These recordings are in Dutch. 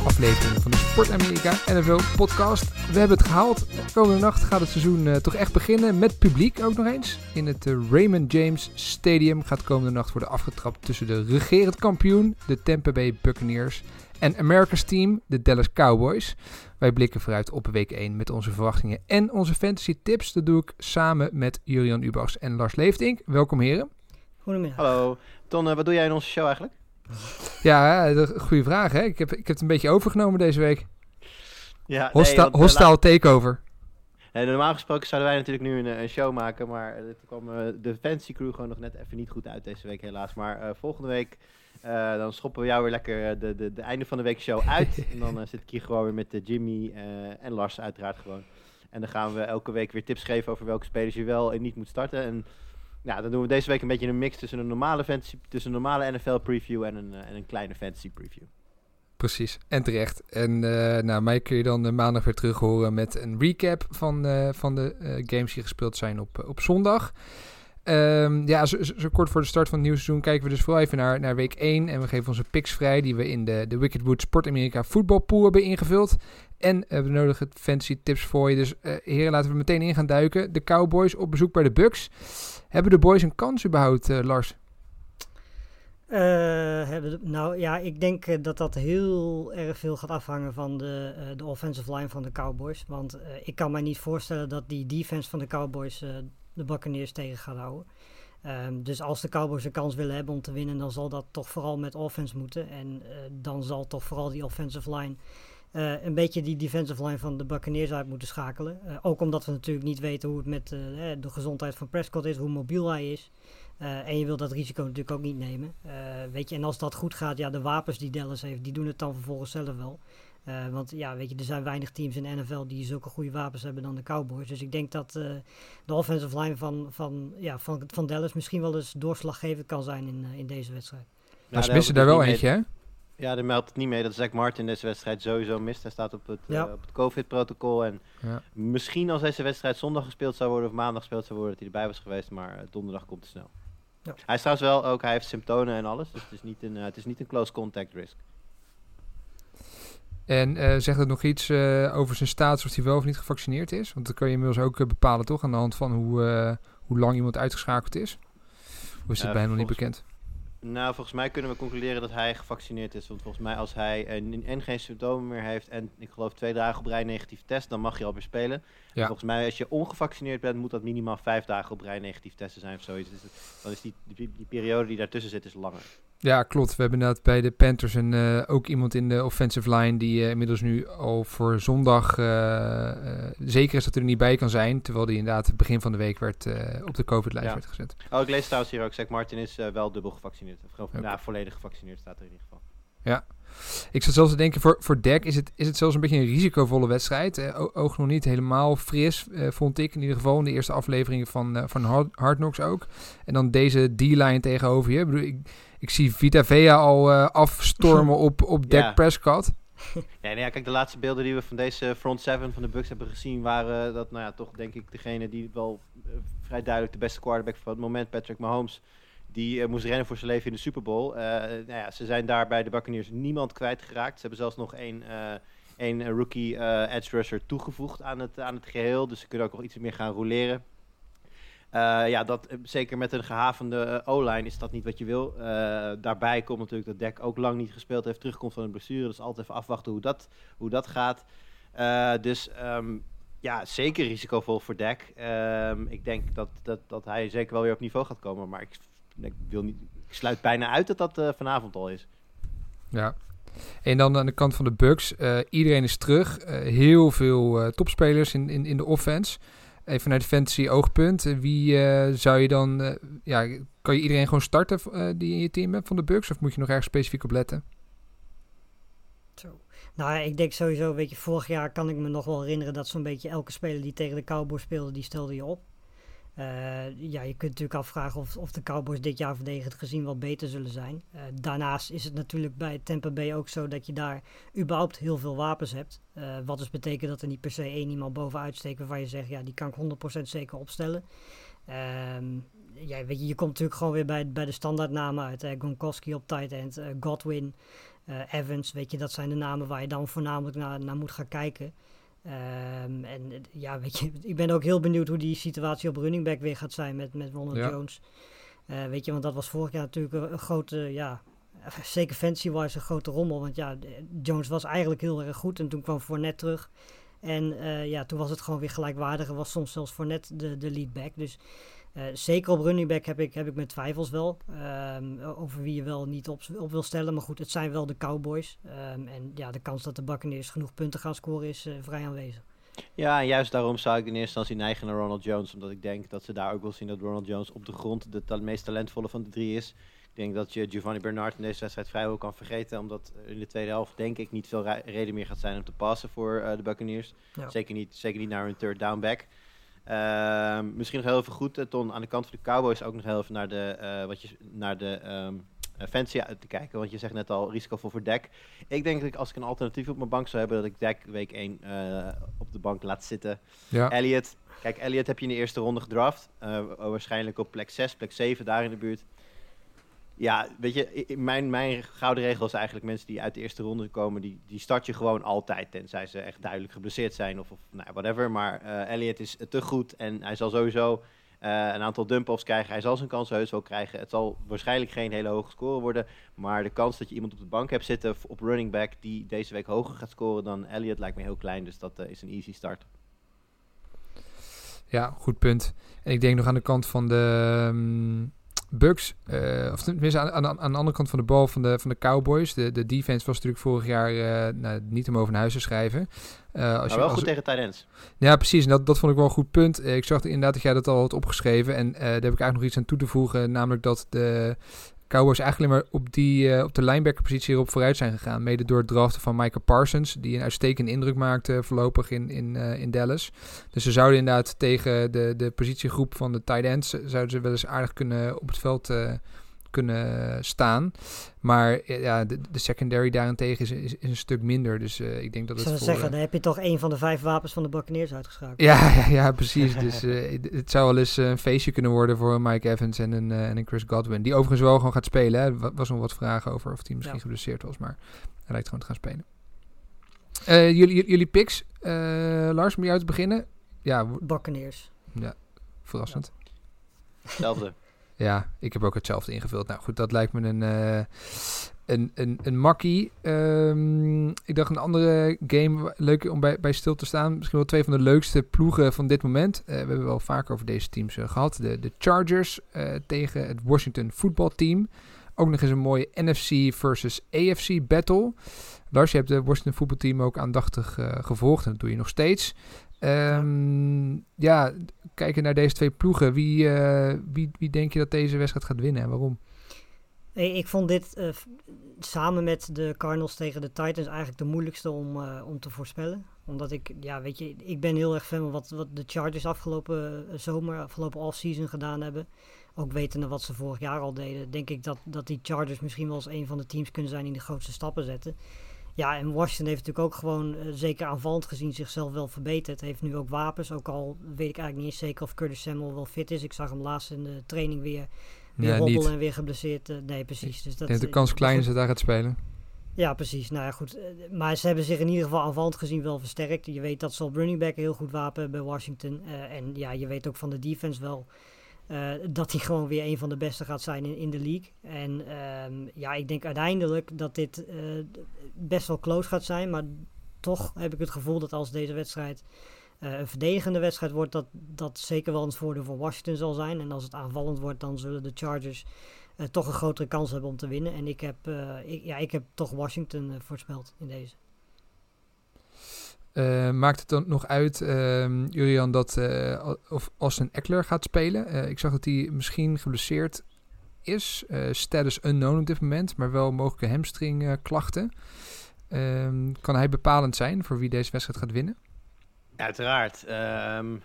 nieuwe aflevering van de Sport Amerika NFL podcast. We hebben het gehaald. Komende nacht gaat het seizoen eh, toch echt beginnen met publiek ook nog eens. In het eh, Raymond James Stadium gaat komende nacht worden afgetrapt tussen de regerend kampioen, de Tampa Bay Buccaneers, en America's team, de Dallas Cowboys. Wij blikken vooruit op week 1 met onze verwachtingen en onze fantasy tips. Dat doe ik samen met Julian Ubachs en Lars Leeftink. Welkom heren. Goedemiddag. Hallo. Ton, eh, wat doe jij in onze show eigenlijk? Ja, eh, goede vraag hè. Ik heb, ik heb het een beetje overgenomen deze week. Ja, Hosta eh, hostile takeover. eh, normaal gesproken zouden wij natuurlijk nu een, eh, een show maken, maar eh, toen kwam eh, de fancy crew gewoon nog net even niet goed uit deze week helaas. Maar eh, volgende week eh, dan schoppen we jou weer lekker eh, de, de, de einde van de week show uit. en dan eh, zit ik hier gewoon weer met eh, Jimmy eh, en Lars uiteraard gewoon. En dan gaan we elke week weer tips geven over welke spelers je wel en niet moet starten. En ja, dan doen we deze week een beetje een mix tussen een normale, fantasy, tussen een normale NFL preview en een, eh, en een kleine fantasy preview. Precies, en terecht. En eh, nou, mij kun je dan eh, maandag weer terug horen met een recap van, van de games die gespeeld zijn op, op zondag. Ehm, ja, zo, kort voor de start van het nieuwe seizoen kijken we dus vooral even naar, naar week 1. En we geven onze picks vrij die we in de, de Wickedwood Sport Amerika voetbalpool hebben ingevuld. En eh, we nodigen fantasy tips voor je. Dus eh, heren, laten we meteen in gaan duiken. De Cowboys op bezoek bij de Bucks. Hebben de boys een kans überhaupt, eh, Lars? Hebben nou ja, ik denk dat dat heel erg veel gaat afhangen van de, de offensive line van de Cowboys. Want ik kan mij niet voorstellen dat die defense van de Cowboys de Buccaneers tegen gaat houden. Ehm, dus als de Cowboys een kans willen hebben om te winnen, dan zal dat toch vooral met offense moeten. En dan zal toch vooral die offensive line eh, een beetje die defensive line van de Buccaneers uit moeten schakelen. Eh, ook omdat we natuurlijk niet weten hoe het met eh, de gezondheid van Prescott is, hoe mobiel hij is. Eh, en je wil dat risico natuurlijk ook niet nemen. Eh, weet je, en als dat goed gaat, ja, de wapens die Dallas heeft, die doen het dan vervolgens zelf wel. Eh, want ja, weet je, er zijn weinig teams in de NFL die zulke goede wapens hebben dan de Cowboys. Dus ik denk dat eh, de offensive line van, van, ja, van, van Dallas misschien wel eens doorslaggevend kan zijn in, in deze wedstrijd. Nou, ze daar missen daar wel eentje, hè? Ja, daar meldt het niet mee dat Zack Martin deze wedstrijd sowieso mist. Hij staat op het, eh, Ja. het COVID-protocol. En Ja. misschien als deze wedstrijd zondag gespeeld zou worden of maandag gespeeld zou worden, dat hij erbij was geweest. Maar eh, donderdag komt te snel. Ja. Hij is trouwens wel ook, hij heeft symptomen en alles. Dus het is niet een, eh, het is niet een close contact risk. En eh, zegt het nog iets eh, over zijn status of hij wel of niet gevaccineerd is? Want dat kan je inmiddels ook bepalen, toch? Aan de hand van hoe, eh, hoe lang iemand uitgeschakeld is. Of is dat bij hem nog niet bekend? Nou, volgens mij kunnen we concluderen dat hij gevaccineerd is. Want volgens mij als hij eh, n- en geen symptomen meer heeft en ik geloof twee dagen op rij negatief test, dan mag je alweer spelen. En Ja. Volgens mij als je ongevaccineerd bent, moet dat minimaal vijf dagen op rij negatief testen zijn of zoiets. Dus dan is die, die, die periode die daartussen zit, is langer. Ja, klopt. We hebben inderdaad bij de Panthers een, eh, ook iemand in de offensive line die eh, inmiddels nu al voor zondag eh, zeker is dat hij er niet bij kan zijn. Terwijl die inderdaad het begin van de week werd, op de COVID-lijst Ja. werd gezet. Oh, ik lees trouwens hier ook, Zack Martin is wel dubbel gevaccineerd. Of Oké. ja, volledig gevaccineerd staat er in ieder geval. Ik zat zelfs te denken, voor, voor Dak is het, is het zelfs een beetje een risicovolle wedstrijd. Eh, oog nog niet helemaal fris, eh, vond ik in ieder geval. In de eerste afleveringen van, eh, van Hard, Hard Knocks ook. En dan deze D-line tegenover je. Ik, bedoel, ik, ik zie Vita Vea al eh, afstormen op, op Dak Ja. Prescott. Ja, nou ja, kijk, de laatste beelden die we van deze front seven van de Bucks hebben gezien, waren dat, nou ja, toch denk ik degene die wel eh, vrij duidelijk de beste quarterback van het moment, Patrick Mahomes, die eh, moest rennen voor zijn leven in de Super Bowl. Eh, nou ja, ze zijn daar bij de Buccaneers niemand kwijtgeraakt. Ze hebben zelfs nog één, eh, rookie eh, edge rusher toegevoegd aan het, aan het geheel, dus ze kunnen ook nog iets meer gaan roleren. Ja, dat, zeker met een gehavende eh, O-line is dat niet wat je wil. Daarbij komt natuurlijk dat Dek ook lang niet gespeeld heeft, terugkomt van een blessure. Dus altijd even afwachten hoe dat, hoe dat gaat. Dus ehm, ja, zeker risicovol voor Dek. Ehm, ik denk dat, dat, dat hij zeker wel weer op niveau gaat komen. Maar ik, ik, wil niet, ik sluit bijna uit dat dat eh, vanavond al is. Ja. En dan aan de kant van de Bucks. eh, iedereen is terug. Eh, heel veel eh, topspelers in, in, in de offense. even naar de fantasy oogpunt. Wie eh, zou je dan... eh, ja, kan je iedereen gewoon starten eh, die in je team hebt van de Bucks? Of moet je nog ergens specifiek op letten? Zo. Nou, ja, ik denk sowieso, weet je, vorig jaar kan ik me nog wel herinneren dat zo'n beetje elke speler die tegen de Cowboys speelde, die stelde je op. Eh, ja, je kunt natuurlijk afvragen of, of de Cowboys dit jaar verdedigend gezien wel beter zullen zijn. Eh, daarnaast is het natuurlijk bij Tampa Bay ook zo dat je daar überhaupt heel veel wapens hebt. Eh, wat dus betekent dat er niet per se één iemand bovenuit steekt waarvan je zegt, ja, die kan ik 100% zeker opstellen. Ehm, ja, weet je, je komt natuurlijk gewoon weer bij, bij de standaardnamen uit. Hè. Gronkowski op tight end, Godwin, Evans, weet je, dat zijn de namen waar je dan voornamelijk naar, naar moet gaan kijken. Ehm, en ja, weet je, ik ben ook heel benieuwd hoe die situatie op running back weer gaat zijn met, met Ronald Ja. Jones. Eh, weet je, want dat was vorig jaar natuurlijk een, een grote, ja, zeker fancy-wise een grote rommel. Want ja, Jones was eigenlijk heel erg goed en toen kwam Fournette terug. En eh, ja, toen was het gewoon weer gelijkwaardiger. Was soms zelfs Fournette de, de lead back. Dus eh, zeker op running back heb ik, heb ik mijn twijfels wel. ehm, over wie je wel niet op, op wil stellen. Maar goed, het zijn wel de Cowboys. Ehm, en ja, de kans dat de Buccaneers genoeg punten gaan scoren is eh, vrij aanwezig. Ja, en juist daarom zou ik in eerste instantie neigen naar Ronald Jones. Omdat ik denk dat ze daar ook wel zien dat Ronald Jones op de grond de ta- meest talentvolle van de drie is. Ik denk dat je Giovanni Bernard in deze wedstrijd vrijwel kan vergeten. Omdat in de tweede helft denk ik niet veel reden meer gaat zijn om te passen voor eh, de Buccaneers. Ja. Zeker, niet, zeker niet naar hun third down back. Ehm, misschien nog heel even goed, eh, Ton, aan de kant van de Cowboys ook nog heel even naar de, eh, wat je, naar de ehm eh, fancy uit te kijken. Want je zegt net al, risicovol voor Dak. Ik denk dat ik als ik een alternatief op mijn bank zou hebben, dat ik Dak week 1 op de bank laat zitten. Ja, Elliot. Kijk, Elliot heb je in de eerste ronde gedraft. Waarschijnlijk op plek 6, plek 7, daar in de buurt. Ja, weet je, mijn, mijn gouden regel is eigenlijk mensen die uit de eerste ronde komen, die, die start je gewoon altijd, tenzij ze echt duidelijk geblesseerd zijn of, of nou, whatever. Maar eh Elliot is te goed en hij zal sowieso eh, een aantal dump-offs krijgen. Hij zal zijn kans heus wel krijgen. Het zal waarschijnlijk geen hele hoge score worden, maar de kans dat je iemand op de bank hebt zitten op running back die deze week hoger gaat scoren dan Elliot lijkt me heel klein, dus dat eh, is een easy start. ja, goed punt. En ik denk nog aan de kant van de ehm, Bucks, eh, of tenminste aan, aan, aan de andere kant van de bal van de, van de Cowboys. De, de defense was natuurlijk vorig jaar eh, nou, niet om over naar huis te schrijven. Eh, als Maar je, wel als- goed tegen ends. Ja, precies. En dat, dat vond ik wel een goed punt. Ik zag inderdaad dat jij dat al had opgeschreven. En daar heb ik eigenlijk nog iets aan toe te voegen. Namelijk dat de Cowboys eigenlijk maar op, die, eh, op de linebacker-positie erop vooruit zijn gegaan. Mede door het draften van Michael Parsons. Die een uitstekende indruk maakte voorlopig in, in, eh, in Dallas. Dus ze zouden inderdaad tegen de, de positiegroep van de tight ends... zouden ze wel eens aardig kunnen op het veld eh, kunnen staan. Maar eh, ja, de, de secondary daarentegen is, is, is een stuk minder. Dus eh, ik denk dat Ik het zou voor... zeggen, eh, dan heb je toch een van de vijf wapens van de Buccaneers uitgeschakeld. ja, ja, ja, precies. Dus eh, het zou wel eens een feestje kunnen worden voor Mike Evans en een, en een Chris Godwin. Die overigens wel gewoon gaat spelen. Hè. Er wa- was nog wat vragen over of hij misschien Ja. geblesseerd was, maar hij lijkt gewoon te gaan spelen. Eh, jullie, jullie- picks, eh, Lars, om jou te beginnen. Ja, Buccaneers. verrassend. Hetzelfde. Ja, ik heb ook hetzelfde ingevuld. Nou goed, dat lijkt me een, eh, een, een, een makkie. Ehm, ik dacht een andere game, leuk om bij, bij stil te staan. Misschien wel twee van de leukste ploegen van dit moment. Eh, we hebben wel vaker over deze teams eh, gehad. De, de Chargers tegen het Washington voetbalteam. Ook nog eens een mooie NFC versus AFC battle. Lars, je hebt de Washington voetbalteam ook aandachtig gevolgd. En dat doe je nog steeds. Ehm, ja, kijken naar deze twee ploegen. Wie, eh, wie, wie denk je dat deze wedstrijd gaat winnen en waarom? Hey, ik vond dit eh, samen met de Cardinals tegen de Titans eigenlijk de moeilijkste om, eh, om te voorspellen. Omdat ik, ja, weet je, ik ben heel erg fan van wat, wat de Chargers afgelopen zomer, afgelopen offseason gedaan hebben. Ook wetende wat ze vorig jaar al deden, denk ik dat, dat die Chargers misschien wel eens een van de teams kunnen zijn die de grootste stappen zetten. Ja, en Washington heeft natuurlijk ook gewoon, eh, zeker aanvallend gezien, zichzelf wel verbeterd. Heeft nu ook wapens, ook al weet ik eigenlijk niet eens zeker of Curtis Samuel wel fit is. Ik zag hem laatst in de training weer, weer Ja, hobbelen niet. en weer geblesseerd. eh, nee, precies. Dus dat, de kans klein is dat hij gaat spelen. Ja, precies. Nou ja, goed. eh, Maar ze hebben zich in ieder geval aanvallend gezien wel versterkt. Je weet dat ze op running back een heel goed wapen bij Washington. En ja, je weet ook van de defense wel eh, dat hij gewoon weer een van de beste gaat zijn in, in de league. En ehm, ja, ik denk uiteindelijk dat dit eh, best wel close gaat zijn. Maar toch heb ik het gevoel dat als deze wedstrijd eh, een verdedigende wedstrijd wordt, dat dat zeker wel een voordeel voor Washington zal zijn. En als het aanvallend wordt, dan zullen de Chargers toch een grotere kans hebben om te winnen. En ik heb, ik, ja, ik heb toch Washington voorspeld in deze. Uh, maakt het dan nog uit, uh, Julian, dat uh, of Austin Eckler gaat spelen? Uh, ik zag dat hij misschien geblesseerd is. status unknown op dit moment, maar wel mogelijke hamstringklachten. Ehm, kan hij bepalend zijn voor wie deze wedstrijd gaat winnen? Uiteraard. Um,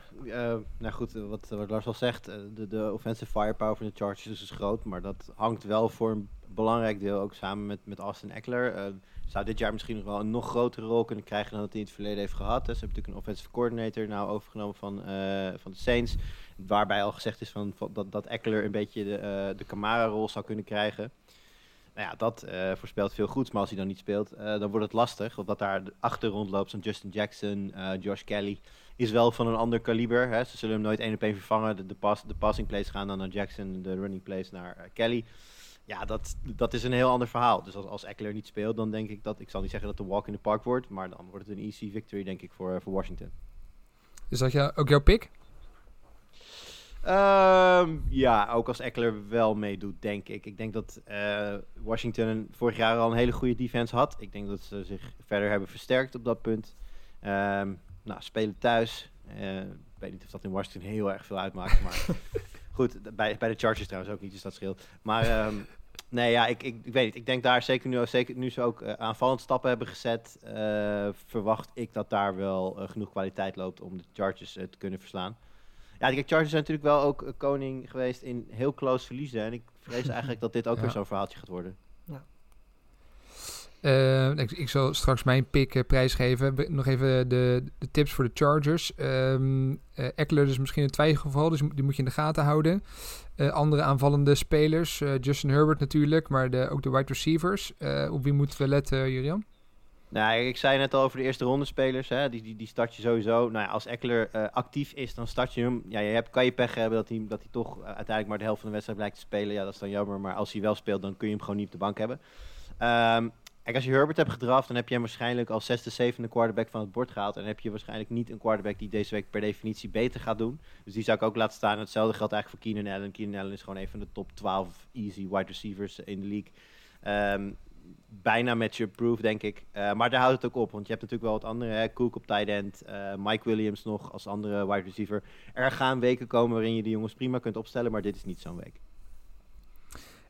nou goed, wat, wat Lars al zegt, de, de offensive firepower van de Chargers is groot, maar dat hangt wel voor een belangrijk deel ook samen met, met Austin Eckler zou dit jaar misschien nog wel een nog grotere rol kunnen krijgen dan dat hij in het verleden heeft gehad. Dus ze hebben natuurlijk een offensive coordinator nou overgenomen van, uh, van de Saints. Waarbij al gezegd is van, dat, dat Eckler een beetje de, uh, de Camara-rol zou kunnen krijgen. Nou ja, dat uh, voorspelt veel goeds. Maar als hij dan niet speelt, dan wordt het lastig. Omdat daar achter rondloopt, zo'n Justin Jackson, Josh Kelly, is wel van een ander kaliber. Hè. Ze zullen hem nooit één op één vervangen. De, de passing plays gaan dan naar Jackson, de running plays naar Kelly. Ja, dat, dat is een heel ander verhaal. Dus als, als Eckler niet speelt, dan denk ik dat... Ik zal niet zeggen dat het een walk in the park wordt, maar dan wordt het een easy victory, denk ik, voor, voor Washington. Is dat jou, ook jouw pick? Um, ja, ook als Eckler wel meedoet, denk ik. Ik denk dat uh, Washington vorig jaar al een hele goede defense had. Ik denk dat ze zich verder hebben versterkt op dat punt. Um, nou, spelen thuis. Uh, ik weet niet of dat in Washington heel erg veel uitmaakt, maar... Goed, bij, bij de Chargers trouwens ook niet, dus dat scheelt. Maar um, nee, ja, ik, ik, ik, weet niet. Ik denk daar zeker nu, zeker nu ze ook uh, aanvallend stappen hebben gezet, uh, verwacht ik dat daar wel uh, genoeg kwaliteit loopt om de Chargers te kunnen verslaan. Ja, de Chargers zijn natuurlijk wel ook koning geweest in heel close verliezen. En ik vrees eigenlijk dat dit ook ja. weer zo'n verhaaltje gaat worden. Uh, ik, ik, zal straks mijn pick uh, prijsgeven. Nog even de, de, tips voor de Chargers. Um, uh, Eckler is misschien een twijfelgeval, dus die moet je in de gaten houden. andere aanvallende spelers, Justin Herbert natuurlijk, maar de, ook de wide receivers. op wie moeten we letten, Julian? Nou, ik zei net al over de eerste ronde spelers. Hè? Die, die, die start je sowieso. Nou ja, als Eckler actief is, dan start je hem. Ja, je hebt, kan je pech hebben dat hij, dat hij toch uiteindelijk maar de helft van de wedstrijd blijkt te spelen. Ja, dat is dan jammer. Maar als hij wel speelt, dan kun je hem gewoon niet op de bank hebben. Um, Kijk, als je Herbert hebt gedraft, dan heb je hem waarschijnlijk als zesde, zevende quarterback van het bord gehaald. En heb je waarschijnlijk niet een quarterback die deze week per definitie beter gaat doen. Dus die zou ik ook laten staan. Hetzelfde geldt eigenlijk voor Keenan Allen. Keenan Allen is gewoon een van de top 12 easy wide receivers in de league. Um, bijna matchup-proof, denk ik. Uh, maar daar houdt het ook op, want je hebt natuurlijk wel wat andere. Hè? Cook op tight end, uh, Mike Williams nog als andere wide receiver. Er gaan weken komen waarin je die jongens prima kunt opstellen, maar dit is niet zo'n week.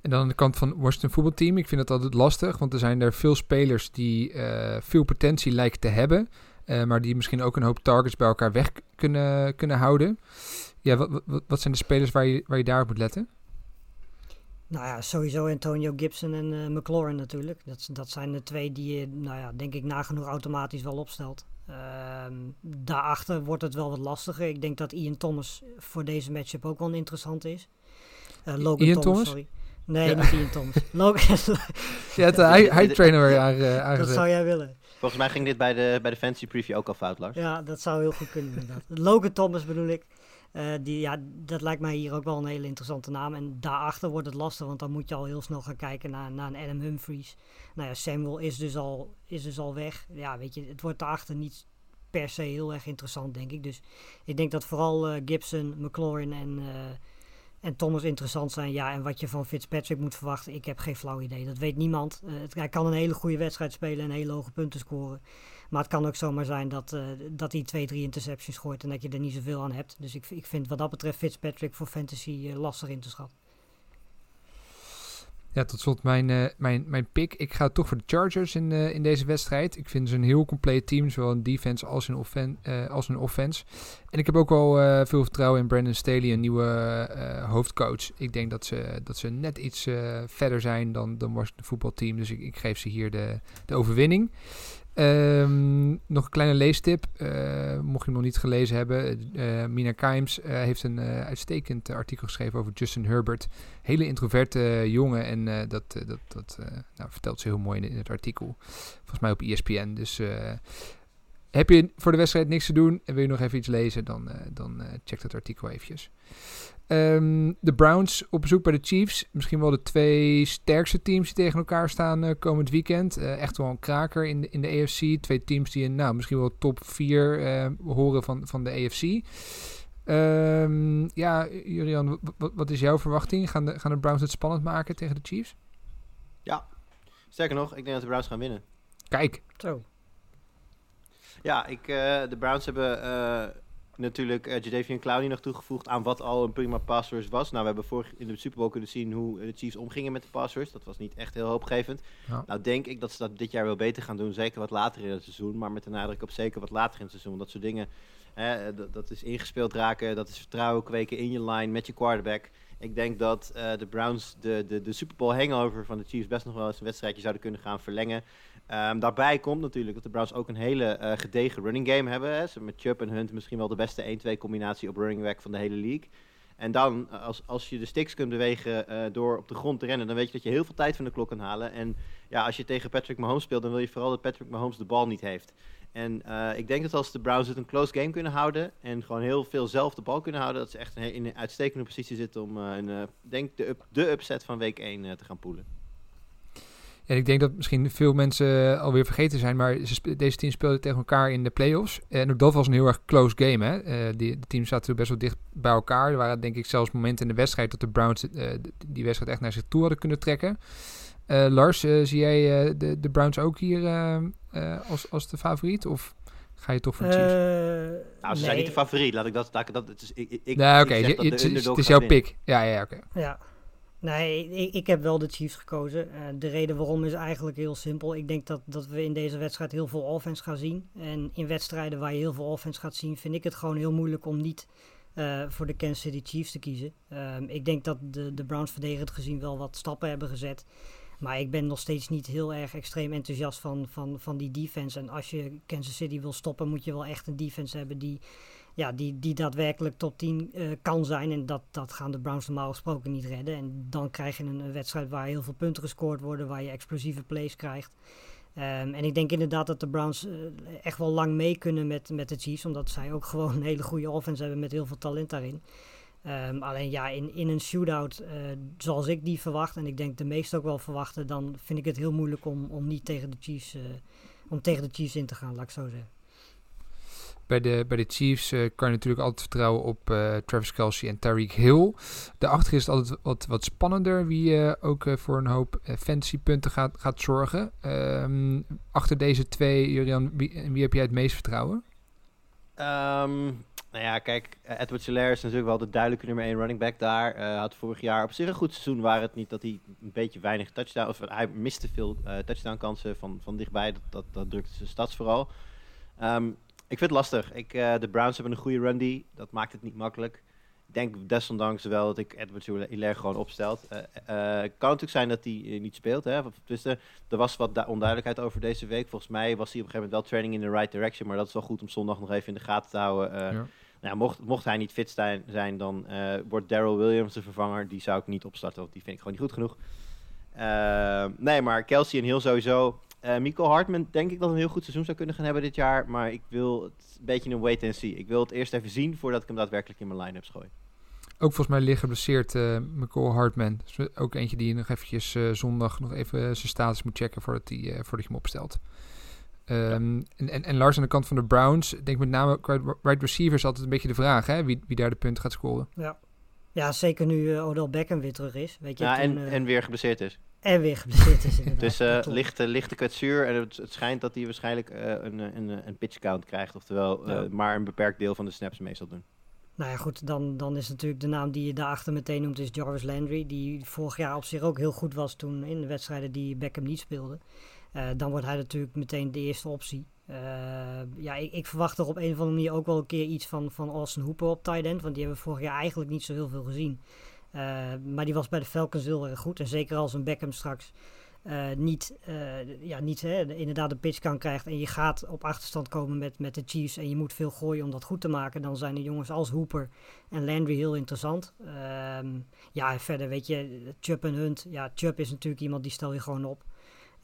En dan aan de kant van Washington voetbalteam. Ik vind het altijd lastig, want er zijn er veel spelers die uh, veel potentie lijken te hebben. Uh, maar die misschien ook een hoop targets bij elkaar weg kunnen, kunnen houden. Ja, wat, wat, wat zijn de spelers waar je, waar je daar op moet letten? Nou ja, sowieso Antonio Gibson en uh, McLaurin natuurlijk. Dat, dat zijn de twee die je, nou ja, denk ik nagenoeg automatisch wel opstelt. Uh, daarachter wordt het wel wat lastiger. Ik denk dat Ian Thomas voor deze matchup ook wel interessant is. Logan Ian Thomas, Thomas? sorry. Nee, ja. niet Ian Thomas. Logan. ja, de high trainer weer aangezet. Dat zou jij willen. Volgens mij ging dit bij de, bij de fancy preview ook al fout, Lars. Ja, dat zou heel goed kunnen inderdaad. Logan Thomas bedoel ik. Uh, die, ja, dat lijkt mij hier ook wel een hele interessante naam. En daarachter wordt het lastig, want dan moet je al heel snel gaan kijken naar, naar een Adam Humphries. Nou ja, Samuel is dus, al, is dus al weg. Ja, weet je, het wordt daarachter niet per se heel erg interessant, denk ik. Dus ik denk dat vooral uh, Gibson, McLaurin en... Uh, en Thomas interessant zijn. Ja, en wat je van Fitzpatrick moet verwachten, ik heb geen flauw idee. Dat weet niemand. Uh, het, hij kan een hele goede wedstrijd spelen en hele hoge punten scoren. Maar het kan ook zomaar zijn dat, uh, dat hij twee, drie interceptions gooit en dat je er niet zoveel aan hebt. Dus ik, ik vind wat dat betreft Fitzpatrick voor fantasy uh, lastig in te schatten. Ja, tot slot mijn, uh, mijn, mijn pick. Ik ga toch voor de Chargers in, uh, in deze wedstrijd. Ik vind ze een heel compleet team, zowel in defense als in, offen uh, als in offense. En ik heb ook wel veel vertrouwen in Brandon Staley, een nieuwe hoofdcoach. Ik denk dat ze, dat ze net iets verder zijn dan, dan voetbalteam. Dus ik, ik geef ze hier de, de overwinning. Um, nog een kleine leestip. Uh, mocht je hem nog niet gelezen hebben. Uh, Mina Kimes uh, heeft een uitstekend artikel geschreven over Justin Herbert. Hele introverte jongen. En dat, dat, dat nou, vertelt ze heel mooi in, in, het artikel. Volgens mij op ESPN. Dus heb je voor de wedstrijd niks te doen en wil je nog even iets lezen, dan, dan check dat artikel eventjes. Um, de Browns op bezoek bij de Chiefs. Misschien wel de twee sterkste teams die tegen elkaar staan uh, komend weekend. Uh, echt wel een kraker in de, in de AFC. Twee teams die in, nou, misschien wel top 4 uh, eh, horen van, van de AFC. Um, ehm, ja, Julian, wat is jouw verwachting? Gaan de, gaan de Browns het spannend maken tegen de Chiefs? Ja, sterker nog, ik denk dat de Browns gaan winnen. Kijk. Zo. Ja, ik, eh, de Browns hebben eh, natuurlijk uh, Jadavian Clowney nog toegevoegd aan wat al een prima pass rush was. Nou, we hebben vorig in de Super Bowl kunnen zien hoe de Chiefs omgingen met de pass rush. Dat was niet echt heel hoopgevend. Ja. Nou, denk ik dat ze dat dit jaar wel beter gaan doen. Zeker wat later in het seizoen. Maar met de nadruk op zeker wat later in het seizoen. Dat soort dingen, hè, dat, dat is ingespeeld raken. Dat is vertrouwen kweken in je line met je quarterback. Ik denk dat uh, de Browns de, de, de Super Bowl hangover van de Chiefs best nog wel eens een wedstrijdje zouden kunnen gaan verlengen. Um, daarbij komt natuurlijk dat de Browns ook een hele uh, gedegen running game hebben. Hè. Met Chubb en Hunt misschien wel de beste 1-2 combinatie op running back van de hele league. En dan, als, als je de sticks kunt bewegen door op de grond te rennen, dan weet je dat je heel veel tijd van de klok kan halen. En ja, als je tegen Patrick Mahomes speelt, dan wil je vooral dat Patrick Mahomes de bal niet heeft. En uh, ik denk dat als de Browns het een close game kunnen houden en gewoon heel veel zelf de bal kunnen houden, dat ze echt in een uitstekende positie zitten om uh, een, uh, denk de, up, de upset van week 1 te gaan poelen. En ik denk dat misschien veel mensen alweer vergeten zijn, maar ze deze teams speelden tegen elkaar in de playoffs. En ook dat was een heel erg close game. Hè? Uh, die, de teams zaten best wel dicht bij elkaar. Er waren denk ik zelfs momenten in de wedstrijd dat de Browns die wedstrijd echt naar zich toe hadden kunnen trekken. Uh, Lars, zie jij de, de Browns ook hier als, als de favoriet? Of ga je toch voor de Chiefs? nou, ze zijn niet de favoriet. Laat ik dat... Laat ik dat het is, ik, ik, nee, oké. okay. Het, is jouw pick. Ja, ja, oké. Okay. Ja. Nee, ik, ik, heb wel de Chiefs gekozen. Uh, de reden waarom is eigenlijk heel simpel. Ik denk dat, dat we in deze wedstrijd heel veel offense gaan zien. En in wedstrijden waar je heel veel offense gaat zien, vind ik het gewoon heel moeilijk om niet uh, voor de Kansas City Chiefs te kiezen. Uh, ik denk dat de, de Browns verdedigend gezien wel wat stappen hebben gezet. Maar ik ben nog steeds niet heel erg extreem enthousiast van, van, van die defense. En als je Kansas City wil stoppen, moet je wel echt een defense hebben die ja, die, die daadwerkelijk top 10 uh, kan zijn. En dat, dat gaan de Browns normaal gesproken niet redden. En dan krijg je een, wedstrijd waar heel veel punten gescoord worden, waar je explosieve plays krijgt. Um, en ik denk inderdaad dat de Browns uh, echt wel lang mee kunnen met, met de Chiefs, omdat zij ook gewoon een hele goede offense hebben met heel veel talent daarin. Um, alleen ja, in, in een shootout, uh, zoals ik die verwacht, en ik denk de meesten ook wel verwachten, dan vind ik het heel moeilijk om, om niet tegen de Chiefs, om tegen de Chiefs in te gaan, laat ik zo zeggen. Bij de, bij de Chiefs uh, kan je natuurlijk altijd vertrouwen op uh, Travis Kelsey en Tyreek Hill. Daarachter is het altijd wat, wat spannender wie uh, ook voor een hoop fantasy punten gaat, gaat zorgen. Um, achter deze twee, Jurian, wie, wie heb jij het meest vertrouwen? Um, nou ja, kijk, Edward Solaire is natuurlijk wel de duidelijke nummer 1 running back daar. Uh, had vorig jaar op zich een goed seizoen, waar het niet dat hij een beetje weinig touchdown, of hij miste veel uh, touchdown kansen van, van dichtbij. Dat, dat, drukte zijn stads vooral. Um, ik vind het lastig. Ik, de Browns hebben een goede run. Dat maakt het niet makkelijk. Ik denk desondanks wel dat ik Edward Hilaire gewoon opstelt. Uh, kan natuurlijk zijn dat hij niet speelt. Hè? Er was wat onduidelijkheid over deze week. Volgens mij was hij op een gegeven moment wel training in the right direction. Maar dat is wel goed om zondag nog even in de gaten te houden. Ja. Nou mocht, mocht hij niet fit zijn, dan wordt Daryl Williams de vervanger. Die zou ik niet opstarten, want die vind ik gewoon niet goed genoeg. nee, maar Kelsey en Hill sowieso. Uh, Michael Hartman denk ik dat een heel goed seizoen zou kunnen gaan hebben dit jaar. Maar ik wil het een beetje een wait and see. Ik wil het eerst even zien voordat ik hem daadwerkelijk in mijn line-ups gooi. Ook volgens mij liggen geblesseerd uh, Michael Hartman. Dus ook eentje die nog eventjes zondag nog even zijn status moet checken voordat, die, voordat je hem opstelt. Um, ja. en, en, en Lars aan de kant van de Browns. Ik denk met name qua right receiver is altijd een beetje de vraag. Hè? Wie, wie daar de punten gaat scoren. Ja, ja zeker nu uh, Odell Beckham weer terug is. Weet je, ja, toen, en, en weer geblesseerd is. En weer geblesseerd is inderdaad. dus uh, lichte, lichte kwetsuur. En het, het, schijnt dat hij waarschijnlijk uh, een, een, een pitch count krijgt. Oftewel ja. maar een beperkt deel van de snaps meestal doen. Nou ja, goed. Dan, dan is natuurlijk de naam die je daarachter meteen noemt is Jarvis Landry. Die vorig jaar op zich ook heel goed was toen in de wedstrijden die Beckham niet speelde. Uh, dan wordt hij natuurlijk meteen de eerste optie. Uh, ja, ik, ik, verwacht er op een of andere manier ook wel een keer iets van, van Austin Hooper op tight end. Want die hebben we vorig jaar eigenlijk niet zo heel veel gezien. Uh, maar die was bij de Falcons heel erg goed. En zeker als een Beckham straks niet, ja, niet hè, inderdaad de pitch kan krijgt. En je gaat op achterstand komen met, met de Chiefs. En je moet veel gooien om dat goed te maken. Dan zijn de jongens als Hooper en Landry heel interessant. Um, ja, en verder weet je, Chubb en Hunt. Ja, Chubb is natuurlijk iemand die stel je gewoon op.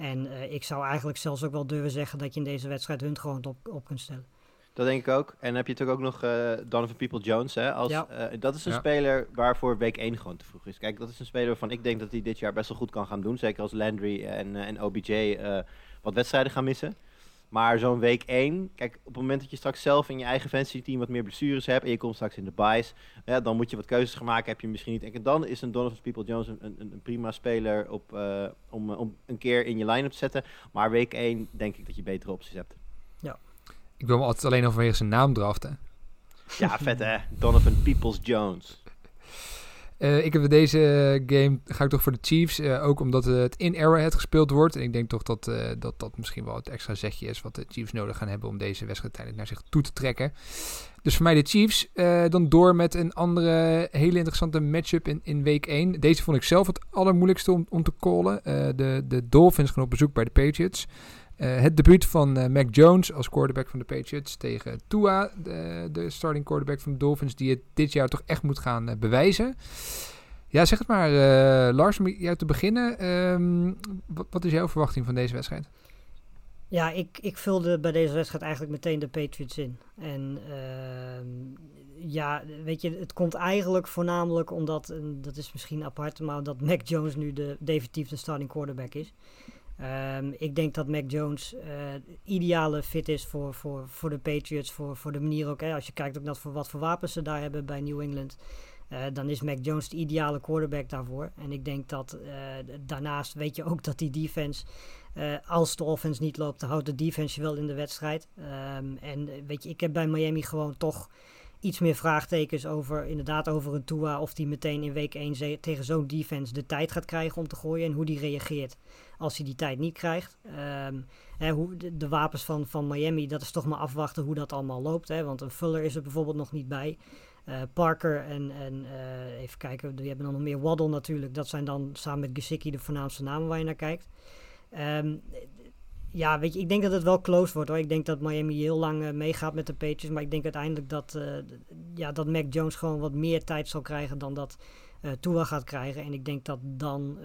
En uh, ik zou eigenlijk zelfs ook wel durven zeggen dat je in deze wedstrijd Hunt gewoon op, op kunt stellen. Dat denk ik ook. En dan heb je natuurlijk ook nog uh, Donovan People-Jones. Hè, als, ja. uh, dat is een Ja. speler waarvoor week 1 gewoon te vroeg is. Kijk, dat is een speler waarvan ik denk dat hij dit jaar best wel goed kan gaan doen. Zeker als Landry en, uh, en OBJ eh, wat wedstrijden gaan missen. Maar zo'n week 1, kijk, op het moment dat je straks zelf in je eigen fantasy team wat meer blessures hebt en je komt straks in de buys, ja, dan moet je wat keuzes gaan maken, heb je misschien niet. En dan is een Donovan People-Jones een, een, een prima speler op, uh, om, om een keer in je line-up te zetten. Maar week 1 denk ik dat je betere opties hebt. Ik Ik wil hem altijd alleen al vanwege zijn naam draften. Ja, vet hè. Donovan Peoples-Jones. Uh, ik heb deze game, ga ik toch voor de Chiefs. Uh, ook omdat het in Arrowhead gespeeld wordt. En ik denk toch dat, dat dat misschien wel het extra zetje is wat de Chiefs nodig gaan hebben om deze wedstrijd uiteindelijk naar zich toe te trekken. Dus voor mij de Chiefs. dan door met een andere hele interessante matchup in, in week 1. Deze vond ik zelf het allermoeilijkste om, om te callen. de, de Dolphins gaan op bezoek bij de Patriots. Uh, het debuut van uh, Mac Jones als quarterback van de Patriots tegen Tua, de, de, starting quarterback van de Dolphins, die het dit jaar toch echt moet gaan uh, bewijzen. Ja, zeg het maar, Lars, om jou te beginnen. Um, wat, is jouw verwachting van deze wedstrijd? Ja, ik, ik vulde bij deze wedstrijd eigenlijk meteen de Patriots in. En ehm, ja, weet je, het komt eigenlijk voornamelijk omdat, dat is misschien apart, maar dat Mac Jones nu de, definitief de starting quarterback is. Um, ik denk dat Mac Jones uh, ideale fit is voor, voor, voor de Patriots. Voor, voor de manier ook, hè, als je kijkt ook naar voor wat voor wapens ze daar hebben bij New England. Uh, dan is Mac Jones de ideale quarterback daarvoor. En ik denk dat uh, daarnaast weet je ook dat die defense, als de offense niet loopt, dan houdt de defense je wel in de wedstrijd. Um, en weet je, ik heb bij Miami gewoon toch iets meer vraagtekens over, inderdaad over een Tua. Of die meteen in week 1 tegen zo'n defense de tijd gaat krijgen om te gooien en hoe die reageert als hij die tijd niet krijgt. Um, hè, hoe, de, wapens van, van Miami, dat is toch maar afwachten hoe dat allemaal loopt. Hè, want een Fuller is er bijvoorbeeld nog niet bij. Uh, Parker en, en uh, even kijken, we hebben dan nog meer Waddle natuurlijk. Dat zijn dan samen met Gesicki de voornaamste namen waar je naar kijkt. Um, ja, weet je, ik denk dat het wel close wordt hoor. Ik denk dat Miami heel lang uh, meegaat met de Patriots. Maar ik denk uiteindelijk dat, ja, dat Mac Jones gewoon wat meer tijd zal krijgen dan dat uh, Tua gaat krijgen. En ik denk dat dan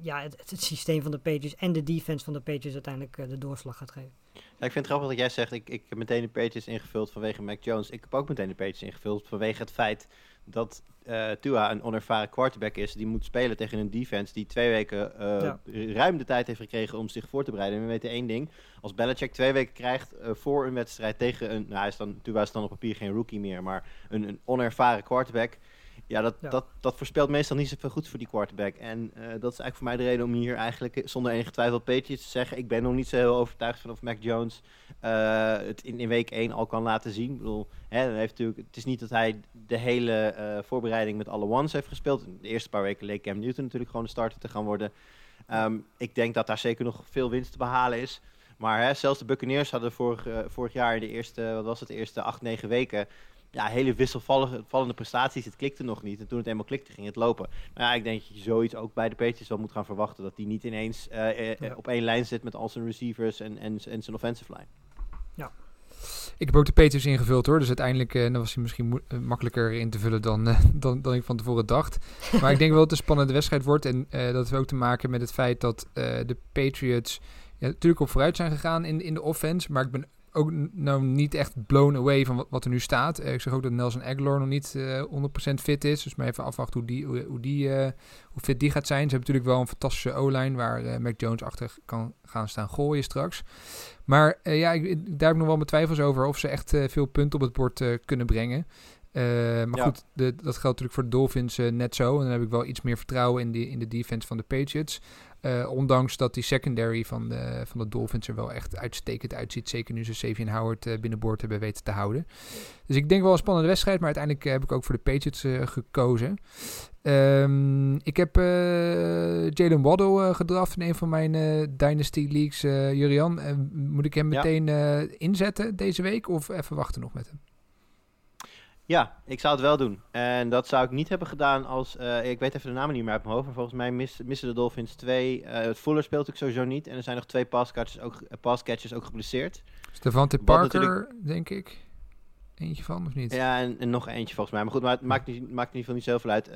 ja, het, het, systeem van de Patriots en de defense van de Patriots uiteindelijk de doorslag gaat geven. Ja, ik vind het grappig dat jij zegt, ik, ik heb meteen de Patriots ingevuld vanwege Mac Jones. Ik heb ook meteen de Patriots ingevuld vanwege het feit dat Tua een onervaren quarterback is. Die moet spelen tegen een defense die twee weken ja. ruim de tijd heeft gekregen om zich voor te bereiden. En we weten één ding, als Belichick twee weken krijgt voor een wedstrijd tegen een, nou hij is dan, Tua is dan op papier geen rookie meer, maar een, een onervaren quarterback ja, dat, Dat, dat voorspelt meestal niet zoveel goed voor die quarterback. En uh, dat is eigenlijk voor mij de reden om hier eigenlijk zonder enige twijfel Patriots te zeggen. Ik ben nog niet zo heel overtuigd van of Mac Jones uh, het in, in week 1 al kan laten zien. Ik bedoel, hè, heeft natuurlijk, het is niet dat hij de hele uh, voorbereiding met alle ones heeft gespeeld. De eerste paar weken leek Cam Newton natuurlijk gewoon de starter te gaan worden. Um, ik denk dat daar zeker nog veel winst te behalen is. Maar hè, zelfs de Buccaneers hadden vorig, vorig jaar in de eerste, wat was het, de eerste acht, negen weken ja, hele wisselvallende prestaties. Het klikte nog niet. En toen het eenmaal klikte, ging het lopen. Maar ja, ik denk dat je zoiets ook bij de Patriots wel moet gaan verwachten. Dat die niet ineens uh, uh, op één lijn zit met al zijn receivers en, en, en zijn offensive line. Ja. Ik heb ook de Patriots ingevuld hoor. Dus uiteindelijk uh, was hij misschien makkelijker in te vullen dan, dan, dan ik van tevoren dacht. Maar ik denk wel dat het een spannende wedstrijd wordt. En dat heeft ook te maken met het feit dat de Patriots ja, natuurlijk op vooruit zijn gegaan in, in de offense. Maar ik ben ook nou niet echt blown away van wat, wat er nu staat. Uh, ik zeg ook dat Nelson Aguilar nog niet uh, eh, 100% fit is. Dus maar even afwachten hoe, die, hoe, hoe die, uh, hoe fit die gaat zijn. Ze hebben natuurlijk wel een fantastische O-line waar Mac Jones achter kan gaan staan gooien straks. Maar ja, ik, daar heb ik nog wel mijn twijfels over of ze echt veel punten op het bord kunnen brengen. maar ja. goed, de, dat geldt natuurlijk voor de Dolphins net zo. En dan heb ik wel iets meer vertrouwen in, die, in de defense van de Patriots. Uh, ondanks dat die secondary van de, van de Dolphins er wel echt uitstekend uitziet. Zeker nu ze Savian Howard uh, binnenboord hebben weten te houden. Dus ik denk wel een spannende wedstrijd. Maar uiteindelijk uh, heb ik ook voor de Patriots gekozen. Um, ik heb Jalen Waddle gedraft in een van mijn Dynasty Leagues. Jurian, moet ik hem meteen ja. inzetten deze week? Of even wachten nog met hem? Ja, ik zou het wel doen. En dat zou ik niet hebben gedaan als... Uh, ik weet even de namen niet meer uit mijn hoofd. Maar volgens mij mis, missen de Dolphins twee... Uh, het Fuller speelt ik sowieso niet. En er zijn nog twee passcatchers ook, passcatchers ook geblesseerd. Stefante Parker, natuurlijk... denk ik. Eentje van, of niet? Ja, en, en, nog eentje volgens mij. Maar goed, maar het maakt, niet, maakt in ieder geval niet zoveel uit.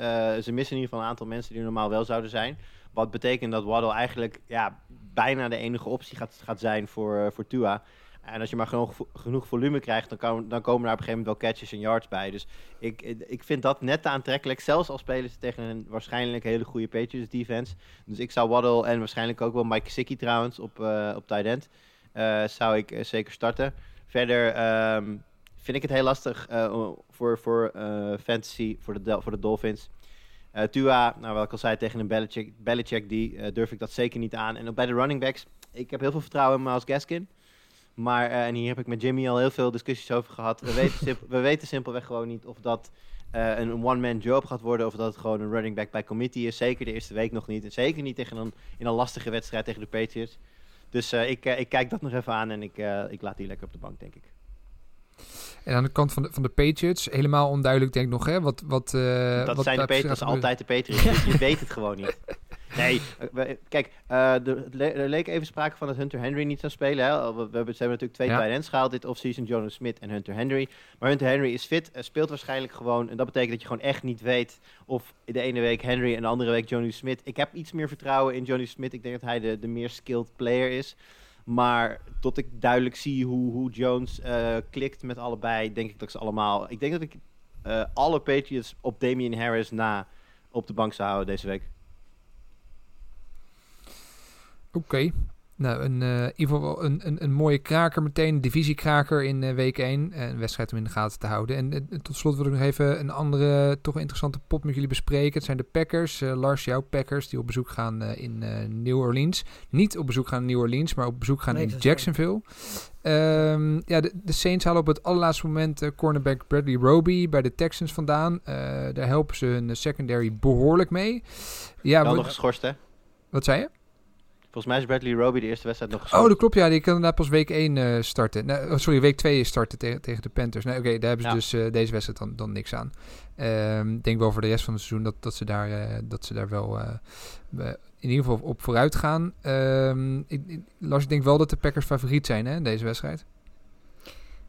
ze missen in ieder geval een aantal mensen die normaal wel zouden zijn. Wat betekent dat Waddle eigenlijk ja, bijna de enige optie gaat, gaat zijn voor, voor Tua... En als je maar genoeg, genoeg volume krijgt, dan, kan, dan komen er op een gegeven moment wel catches en yards bij. Dus ik, ik vind dat net aantrekkelijk. Zelfs als spelen ze tegen een waarschijnlijk hele goede Patriots defense. Dus ik zou Waddle en waarschijnlijk ook wel Mike Sickie trouwens op, uh, op. Uh, zou ik uh, zeker starten. Verder um, vind ik het heel lastig voor, fantasy, voor de, Dolphins. Tua, nou wat ik al zei, tegen een Belichick die durf ik dat zeker niet aan. En ook bij de running backs, ik heb heel veel vertrouwen in Miles Gaskin. Maar, eh, en hier heb ik met Jimmy al heel veel discussies over gehad. We weten, simpel- we weten simpelweg gewoon niet of dat eh, een one-man job gaat worden. Of dat het gewoon een running back bij committee is. Zeker de eerste week nog niet. En zeker niet tegen een, in een lastige wedstrijd tegen de Patriots. Dus eh, ik, ik kijk dat nog even aan en ik, ik laat die lekker op de bank, denk ik. En aan de kant van de, van de Patriots, helemaal onduidelijk denk ik nog, hè? Wat, wat, dat wat zijn de Patriots altijd de Patriots. je, je weet het gewoon niet. Nee, eh, we- kijk, eh, er le- er leek even sprake van dat Hunter Henry niet zou spelen. Hè? We, we hebben, ze hebben natuurlijk twee Ja. tight gehaald dit offseason, Jonas Smith en Hunter Henry. Maar Hunter Henry is fit, eh, speelt waarschijnlijk gewoon. En dat betekent dat je gewoon echt niet weet of de ene week Henry en de andere week Johnny Smith. Ik heb iets meer vertrouwen in Johnny Smith. Ik denk dat hij de, de meer skilled player is. Maar tot ik duidelijk zie hoe, hoe Jones eh, klikt met allebei, denk ik dat ze allemaal... Ik denk dat ik eh, alle Patriots op Damian Harris na op de bank zou houden deze week. Oké. Nou, een, eh, in ieder geval wel een, een, een mooie kraker meteen. Een divisiekraker in eh, week 1. En een wedstrijd om in de gaten te houden. En eh, tot slot wil ik nog even een andere toch interessante pot met jullie bespreken. Het zijn de Packers. Lars, jouw Packers. Die op bezoek gaan eh, in eh, New Orleans. Niet op bezoek gaan in New Orleans, maar op bezoek gaan Nee, in Jacksonville. Ehm, ja, de, de Saints halen op het allerlaatste moment cornerback Bradley Roby bij de Texans vandaan. Eh, daar helpen ze hun secondary behoorlijk mee. Ja, Wel nog geschorst, hè? wat zei je? Volgens mij is Bradley Roby de eerste wedstrijd nog geschorst. Oh, dat klopt. Ja, die kan inderdaad pas week 1 eh, starten. Nee, oh, sorry, week 2 starten tegen, tegen de Panthers. Nee, oké, daar hebben ze Ja. dus eh, deze wedstrijd dan, dan niks aan. Ehm, Ik denk wel voor de rest van het seizoen dat, dat, ze, daar, eh, dat ze daar wel in ieder geval op vooruit gaan. Ehm, ik, ik- Lars, ik denk wel dat de Packers favoriet zijn hè, in deze wedstrijd.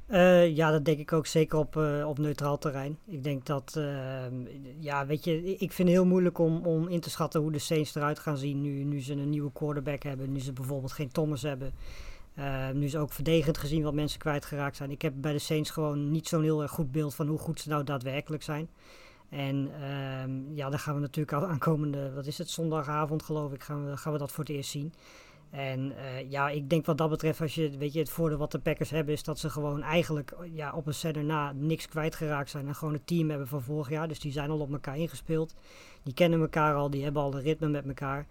Eh, ja, dat denk ik ook zeker op, eh, op neutraal terrein. Ik denk dat, ehm, ja, weet je, ik vind het heel moeilijk om, om in te schatten hoe de Saints eruit gaan zien nu, nu ze een nieuwe quarterback hebben, nu ze bijvoorbeeld geen Thomas hebben. Eh, nu ze ook verdedigend gezien wat mensen kwijtgeraakt zijn. Ik heb bij de Saints gewoon niet zo'n heel erg goed beeld van hoe goed ze nou daadwerkelijk zijn. En ehm, ja, dan gaan we natuurlijk aan- aankomende, wat is het, zondagavond geloof ik, gaan we, gaan we dat voor het eerst zien. En eh, ja, ik denk wat dat betreft, als je, weet je, het voordeel wat de Packers hebben, is dat ze gewoon eigenlijk ja, op een set erna niks kwijtgeraakt zijn. En gewoon het team hebben van vorig jaar. Dus die zijn al op elkaar ingespeeld. Die kennen elkaar al, die hebben al een ritme met elkaar.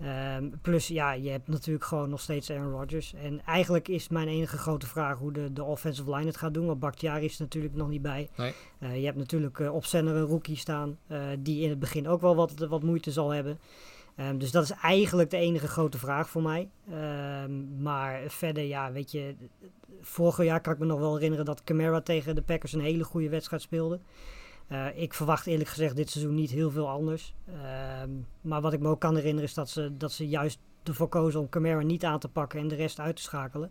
Ehm, plus, ja, je hebt natuurlijk gewoon nog steeds Aaron Rodgers. En eigenlijk is mijn enige grote vraag hoe de, de offensive line het gaat doen. Want Bakhtiari is er natuurlijk nog niet bij. Nee. Eh, je hebt natuurlijk eh, op center een rookie staan, die in het begin ook wel wat, wat moeite zal hebben. Ehm, dus dat is eigenlijk de enige grote vraag voor mij. Ehm, maar verder, ja, weet je, vorig jaar kan ik me nog wel herinneren dat Camara tegen de Packers een hele goede wedstrijd speelde. Eh, ik verwacht eerlijk gezegd dit seizoen niet heel veel anders. Ehm, maar wat ik me ook kan herinneren is dat ze, dat ze juist ervoor kozen om Camara niet aan te pakken en de rest uit te schakelen.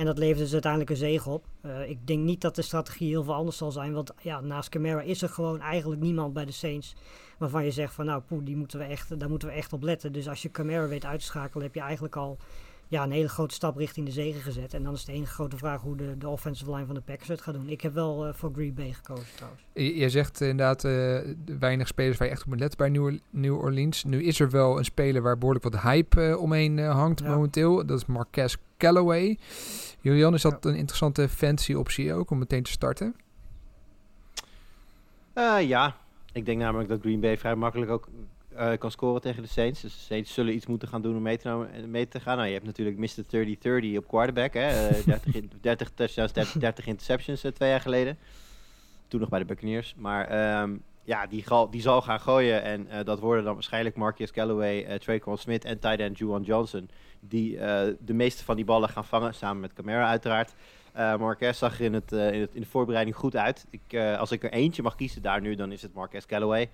En dat leverde dus uiteindelijk een zege op. Eh, ik denk niet dat de strategie heel veel anders zal zijn. Want ja, naast Camara is er gewoon eigenlijk niemand bij de Saints waarvan je zegt van nou poeh, die moeten we echt, daar moeten we echt op letten. Dus als je Camara weet uit te schakelen, heb je eigenlijk al ja, een hele grote stap richting de zegen gezet. En dan is de enige grote vraag hoe de, de offensive line van de Packers het gaat doen. Ik heb wel eh, voor Green Bay gekozen trouwens. Je, je zegt inderdaad eh, weinig spelers waar je echt op moet letten bij New, New Orleans. Nu is er wel een speler waar behoorlijk wat hype omheen hangt Ja. momenteel. Dat is Marquez Callaway. Julian, is dat een interessante fancy optie ook om meteen te starten? Eh, ja, ik denk namelijk dat Green Bay vrij makkelijk ook eh, kan scoren tegen de Saints. Dus de Saints zullen iets moeten gaan doen om mee te, mee te gaan. Nou, je hebt natuurlijk Mr. 30-30 op quarterback. Hè? eh, 30, in- 30 touchdowns, 30, 30 interceptions eh, twee jaar geleden. Toen nog bij de Buccaneers. Maar ehm, ja, die, die zal gaan gooien. En eh, dat worden dan waarschijnlijk Marcus Callaway, eh Traquan Smith en tight end Juwan Johnson. Die eh, de meeste van die ballen gaan vangen, samen met Camara uiteraard. Eh Marquez zag er in, het, in, het, in de voorbereiding goed uit. Ik, als ik er eentje mag kiezen daar nu, dan is het Marquez Callaway.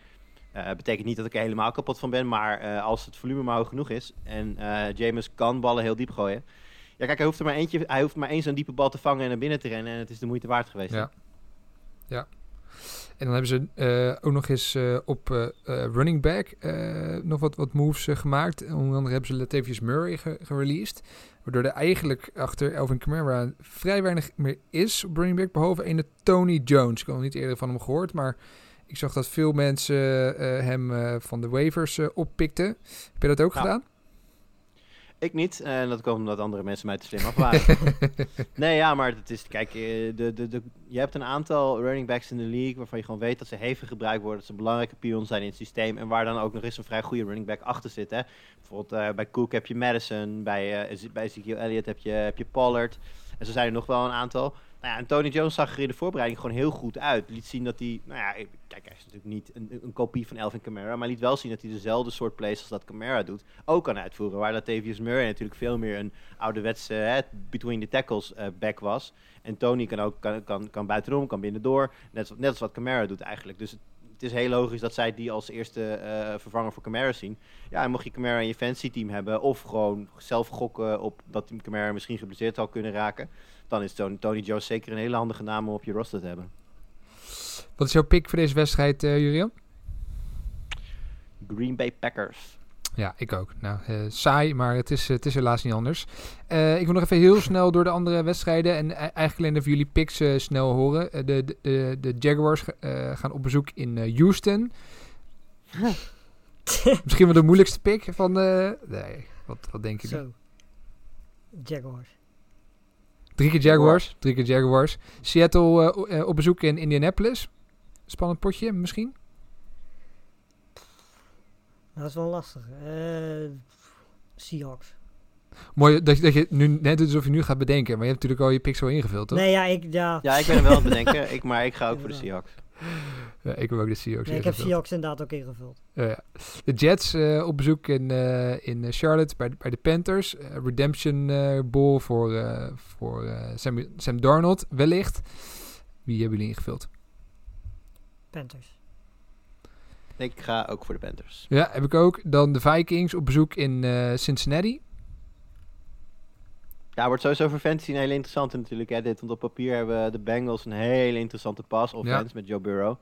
Betekent niet dat ik er helemaal kapot van ben, maar als het volume maar hoog genoeg is en James kan ballen heel diep gooien. Ja, kijk, hij hoeft er maar eentje, hij hoeft maar één zo'n diepe bal te vangen en naar binnen te rennen en het is de moeite waard geweest. Ja. Ja. En dan hebben ze eh, ook nog eens eh, op eh, running back nog wat, wat moves gemaakt. Onder andere hebben ze Latavius Murray ge- gereleased. Waardoor er eigenlijk achter Elvin Kamara vrij weinig meer is op running back. Behalve ene Tony Jones. Ik had nog niet eerder van hem gehoord. Maar ik zag dat veel mensen hem van de waivers oppikten. Heb je dat ook Ja. gedaan? Ik niet, en dat komt omdat andere mensen mij te slim af waren. nee, ja, maar het is, kijk, eh, de, de, de, je hebt een aantal running backs in de league waarvan je gewoon weet dat ze hevig gebruikt worden, dat ze belangrijke pions zijn in het systeem en waar dan ook nog eens een vrij goede running back achter zit. Hè. Bijvoorbeeld eh, bij Cook heb je Madison, bij, eh, bij Ezekiel Elliott heb je, heb je Pollard. En zo zijn er nog wel een aantal. Nou ja, en Tony Jones zag er in de voorbereiding gewoon heel goed uit. Liet zien dat hij, nou ja, kijk, hij is natuurlijk niet een, een kopie van Elvin Kamara, maar liet wel zien dat hij dezelfde soort plays als dat Kamara doet, ook kan uitvoeren. Waar Latavius Murray natuurlijk veel meer een ouderwetse hè, between the tackles eh, back was. En Tony kan ook kan, kan, kan buitenom, kan binnendoor, net, net als wat Kamara doet eigenlijk. Dus het, is heel logisch dat zij die als eerste eh, vervanger voor Kamara zien. Ja, mocht je Kamara in je fantasy team hebben, of gewoon zelf gokken op dat Team Kamara misschien geblesseerd zal kunnen raken, dan is Tony, Tony Jones zeker een hele handige naam om op je roster te hebben. Wat is jouw pick voor deze wedstrijd, eh Jurian? Green Bay Packers. Ja, ik ook. Nou, eh, saai, maar het is, het is helaas niet anders. Eh, ik wil nog even heel snel door de andere wedstrijden. En e- eigenlijk alleen even jullie picks snel horen. De, de, de, de Jaguars eh, gaan op bezoek in eh, Houston. Misschien wel de moeilijkste pick van de... Nee, wat, wat denken jullie? Zo. Jaguars. Drie keer Jaguars. Drie keer Jaguars. Seattle eh, eh, op bezoek in Indianapolis. Spannend potje, misschien? Dat is wel lastig. Eh, Seahawks. Mooi dat je, dat je nu net doet alsof je nu gaat bedenken. Maar je hebt natuurlijk al je al ingevuld, toch? Nee, ja, ik, ja, Ja, ik ben hem wel aan het bedenken, ik, maar ik ga ook voor de Seahawks. Ja, ik heb ook de Seahawks nee, ik heb. Seahawks inderdaad ook ingevuld. Ja, ja. De Jets eh, op bezoek in, eh, in eh, Charlotte bij, de- bij de Panthers. Redemption eh Bowl voor, eh, voor eh, Sam, Sam Darnold, wellicht. Wie hebben jullie ingevuld? Panthers. Ik ga ook voor de Panthers. Ja, heb ik ook. Dan de Vikings op bezoek in eh, Cincinnati. Ja, wordt sowieso voor fantasy een hele interessante natuurlijk. Hè, dit, want op papier hebben de Bengals een hele interessante pas offense met Joe Burrow.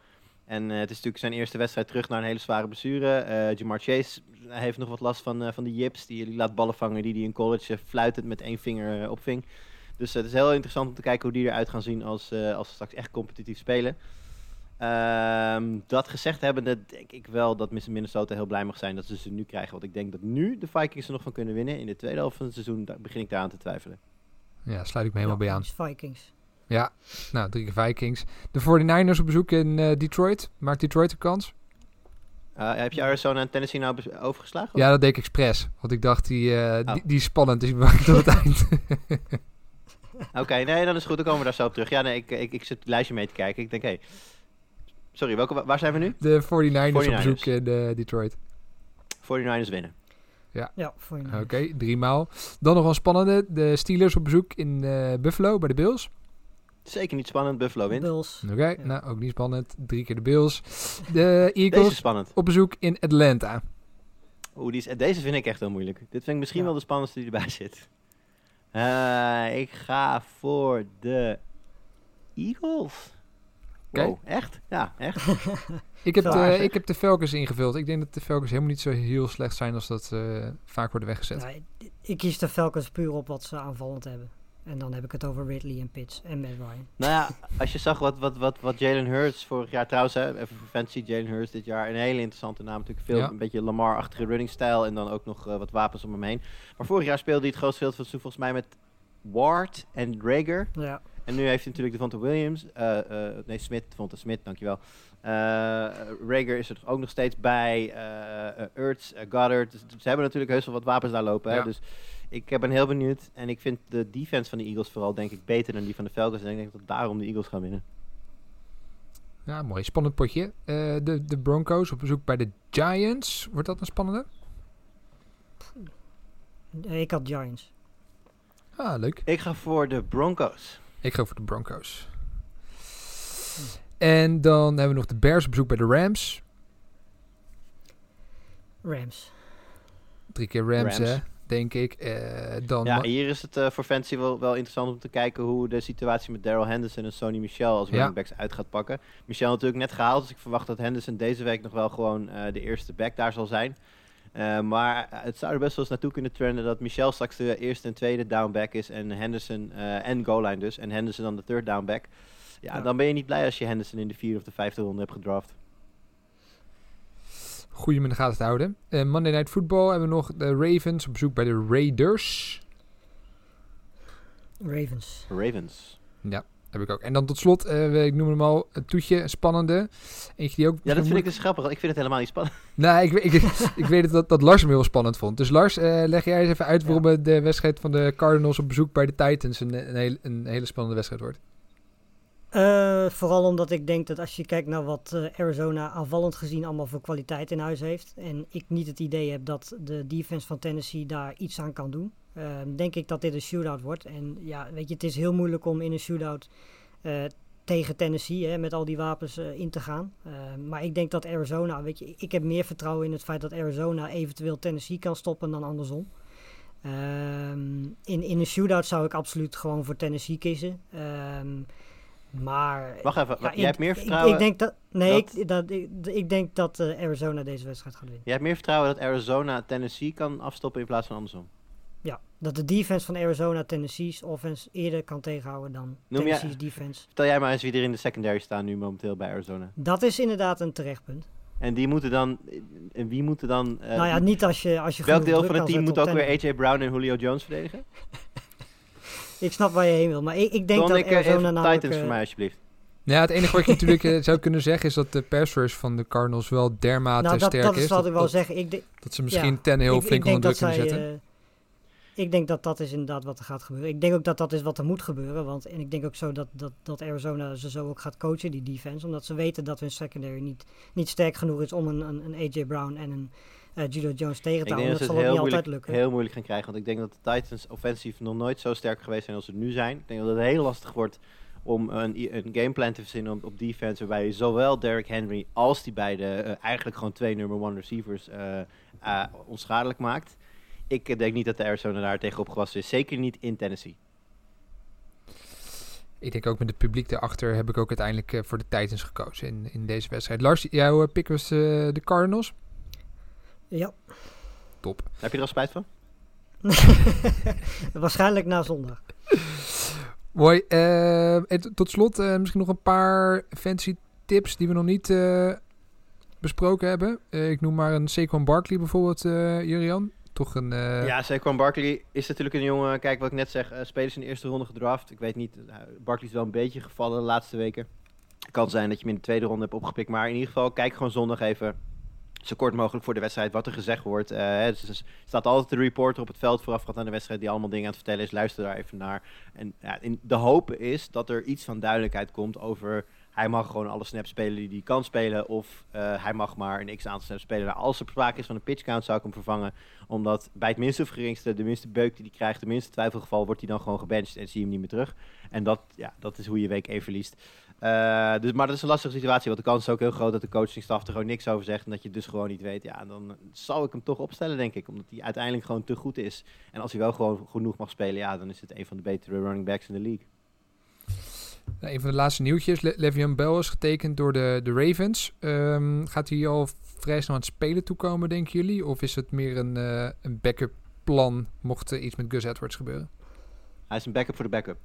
En eh, het is natuurlijk zijn eerste wedstrijd terug naar een hele zware blessure. Eh Jamar Chase heeft nog wat last van, eh, van de jips. Die, die laat ballen vangen die hij in college fluitend met één vinger opving. Dus het is heel interessant om te kijken hoe die eruit gaan zien als, als ze straks echt competitief spelen. Ehm, dat gezegd hebbende denk ik wel dat Minnesota heel blij mag zijn dat ze ze nu krijgen. Want ik denk dat nu de Vikings er nog van kunnen winnen. In de tweede helft van het seizoen daar begin ik daar aan te twijfelen. Ja, sluit ik me helemaal bij aan. Vikings. Ja, nou, drie keer Vikings. De 49ers op bezoek in eh, Detroit. Maakt Detroit een kans? Uh, heb je Arizona en Tennessee nou overgeslagen? Ja, dat deed ik expres. Want ik dacht, die, eh, Oh. die, die is spannend. Dus ik tot het eind. Oké, nee, dan is goed. Dan komen we daar zo op terug. Ja, nee, ik, ik, ik zit het lijstje mee te kijken. Ik denk, hé... Sorry, welke, wa- waar zijn we nu? De 49ers, op 49ers. bezoek in eh, Detroit. 49ers winnen. Ja, je Oké, drie maal. Dan nog een spannende. De Steelers op bezoek in eh, Buffalo bij de Bills. Zeker niet spannend. Buffalo wint. Bills. Oké, Ja. nou ook niet spannend. Drie keer de Bills. De Deze Eagles is spannend. op bezoek in Atlanta. Oeh, die is, deze vind ik echt heel moeilijk. Dit vind ik misschien Ja. wel de spannendste die erbij zit. Eh, ik ga voor de Eagles. Wow, echt? Ja, echt. Ik heb, de, ik heb de Falcons ingevuld. Ik denk dat de Falcons helemaal niet zo heel slecht zijn als dat eh, vaak worden weggezet. Ik- ik kies de Falcons puur op wat ze aanvallend hebben. En dan heb ik het over Ridley en Pitts en Matt Ryan. Nou ja, als je zag wat, wat, wat, wat Jalen Hurts vorig jaar trouwens, hè, even voor fancy, Jalen Hurts dit jaar, een hele interessante naam. Natuurlijk veel, Ja. een beetje Lamar-achtige running stijl en dan ook nog eh, wat wapens om hem heen. Maar vorig jaar speelde hij het grootste deel van het seizoen volgens mij met Ward en Rager. Ja, En nu heeft hij natuurlijk Devonta Williams, eh, eh, nee Smith, Devonta Smith, dankjewel. Eh Rager is er ook nog steeds bij, eh eh, Ertz, Goddard. Dus ze hebben natuurlijk heus wel wat wapens daar lopen. Hè? Ja. Dus ik ben heel benieuwd. En ik vind de defense van de Eagles vooral denk ik beter dan die van de Falcons. En ik denk dat daarom de Eagles gaan winnen. Ja, mooi. Spannend potje. Eh, de, de Broncos op bezoek bij de Giants. Wordt dat een spannende? Ik had Giants. Ah, leuk. Ik ga voor de Broncos. Ik ga voor de Broncos. En dan hebben we nog de Bears op bezoek bij de Rams. Rams. Drie keer Rams, Rams. hè, denk ik. Eh, dan Ja, hier is het eh, voor fantasy wel, wel interessant om te kijken hoe de situatie met Daryl Henderson en Sony Michel als running backs uit gaat pakken. Michel natuurlijk net gehaald, dus ik verwacht dat Henderson deze week nog wel gewoon eh, de eerste back daar zal zijn. Eh, maar het zou er best wel eens naartoe kunnen trenden dat Michel straks de eerste en tweede downback is en Henderson eh, en goal line dus en Henderson dan de third downback. Ja, Ja. dan ben je niet blij als je Henderson in de vierde of de vijfde ronde hebt gedraft. goeie om in de gaten te houden. Eh, Monday Night Football hebben we nog de Ravens op bezoek bij de Raiders. Ravens. Ravens. Ja. Heb ik ook. En dan tot slot, eh, ik noem hem al, een toetje, een spannende. Eentje die ook... Ja, dat vind ik dus grappig. want Ik vind het helemaal niet spannend. Nee, ik, weet- ik, ik weet dat, dat Lars hem heel spannend vond. Dus Lars, eh, leg jij eens even uit waarom de wedstrijd van de Cardinals op bezoek bij de Titans een, een, hele, een hele spannende wedstrijd wordt. Eh, vooral omdat ik denk dat als je kijkt naar wat eh, Arizona aanvallend gezien allemaal voor kwaliteit in huis heeft. En ik niet het idee heb dat de defense van Tennessee daar iets aan kan doen. eh, denk ik dat dit een shootout wordt. En ja, weet je, het is heel moeilijk om in een shootout eh, tegen Tennessee hè, met al die wapens in te gaan. Eh, maar ik denk dat Arizona, weet je, ik heb meer vertrouwen in het feit dat Arizona eventueel Tennessee kan stoppen dan andersom. Ehm, in, in een shootout zou ik absoluut gewoon voor Tennessee kiezen. Ehm, maar Wacht even, ja, jij ik- hebt meer vertrouwen... Ik, denk dat, nee, dat- ik, dat, ik, ik denk dat eh, Arizona deze wedstrijd gaat winnen. Jij hebt meer vertrouwen dat Arizona Tennessee kan afstoppen in plaats van andersom. Ja, dat de defense van Arizona Tennessee's offense eerder kan tegenhouden dan Noem jij- Tennessee's defense. Vertel jij maar eens wie er in de secondary staan nu momenteel bij Arizona. Dat is inderdaad een terechtpunt. En die moeten dan... En wie moeten dan... eh, nou ja, niet als je, als je welk deel van het team moet ook weer AJ Brown en Julio Jones verdedigen? Ik snap waar je heen wil, maar ik, ik denk dat ik eh, Arizona even namelijk... Titans eh, voor mij alsjeblieft. Ja, het enige wat je natuurlijk eh, zou kunnen zeggen is dat de pass rush van de Cardinals wel dermate nou, dat, sterk dat is is. wat dat, dat, zeggen. Ik, dat ze misschien ja, ten heel ik, flink ik onder denk druk dat kunnen zij, zetten. eh, ik denk dat dat is inderdaad wat er gaat gebeuren. Ik denk ook dat dat is wat er moet gebeuren. Want, en ik denk ook zo dat, dat, dat Arizona ze zo ook gaat coachen, die defense. Omdat ze weten dat hun secondary niet, niet sterk genoeg is om een, een, een AJ Brown en een eh, Julio Jones tegen Ik te denk houden. dat Dat ze zal het ook heel niet altijd moeilijk, lukken. heel moeilijk gaan krijgen. Want ik denk dat de Titans offensief nog nooit zo sterk geweest zijn als ze nu zijn. Ik denk dat het heel lastig wordt om een, een gameplan te verzinnen op, op defense. Waarbij je zowel Derrick Henry als die beide eh, eigenlijk gewoon twee number one receivers eh, onschadelijk maakt. Ik denk niet dat de Arizona daar tegen opgewassen is. Zeker niet in Tennessee. Ik denk ook met het publiek daarachter heb ik ook uiteindelijk voor de Titans gekozen in, in deze wedstrijd. Lars, jouw pick was eh, de Cardinals. Ja, Heb je er al spijt van? waarschijnlijk na zondag. Mooi. eh, en tot slot eh, misschien nog een paar fancy tips die we nog niet eh, besproken hebben. Eh, ik noem maar een Saquon Barkley bijvoorbeeld, eh Jurian. Toch een... eh, Ja, Saquon Barkley is natuurlijk een jongen. Kijk, wat ik net zeg, spelers in de eerste ronde gedraft. Ik weet niet, Barkley is wel een beetje gevallen de laatste weken. Het kan zijn dat je hem in de tweede ronde hebt opgepikt. Maar in ieder geval, kijk gewoon zondag even zo kort mogelijk voor de wedstrijd wat er gezegd wordt. Eh, dus er staat altijd een reporter op het veld voorafgaand aan de wedstrijd die allemaal dingen aan het vertellen is. Luister daar even naar. En ja, in, de hoop is dat er iets van duidelijkheid komt over... Hij mag gewoon alle snaps spelen die hij kan spelen. Of eh, hij mag maar een x aantal snaps spelen. Als er sprake is van een pitch count zou ik hem vervangen. Omdat bij het minste of geringste, de minste beuk die hij krijgt, de minste twijfelgeval, wordt hij dan gewoon gebenched en zie je hem niet meer terug. En dat, ja, dat is hoe je week 1 verliest. Eh, dus, maar dat is een lastige situatie, want de kans is ook heel groot dat de coachingstaf er gewoon niks over zegt en dat je dus gewoon niet weet. Ja, dan zal ik hem toch opstellen, denk ik, omdat hij uiteindelijk gewoon te goed is. En als hij wel gewoon genoeg mag spelen, ja, dan is het een van de betere running backs in de league. Nou, een van de laatste nieuwtjes. Le Le'Veon Bell is getekend door de, de Ravens. Ehm, gaat hij al vrij snel aan het spelen toekomen, denken jullie? Of is het meer een, eh, een backup plan mocht er iets met Gus Edwards gebeuren? Hij is een backup voor de backup.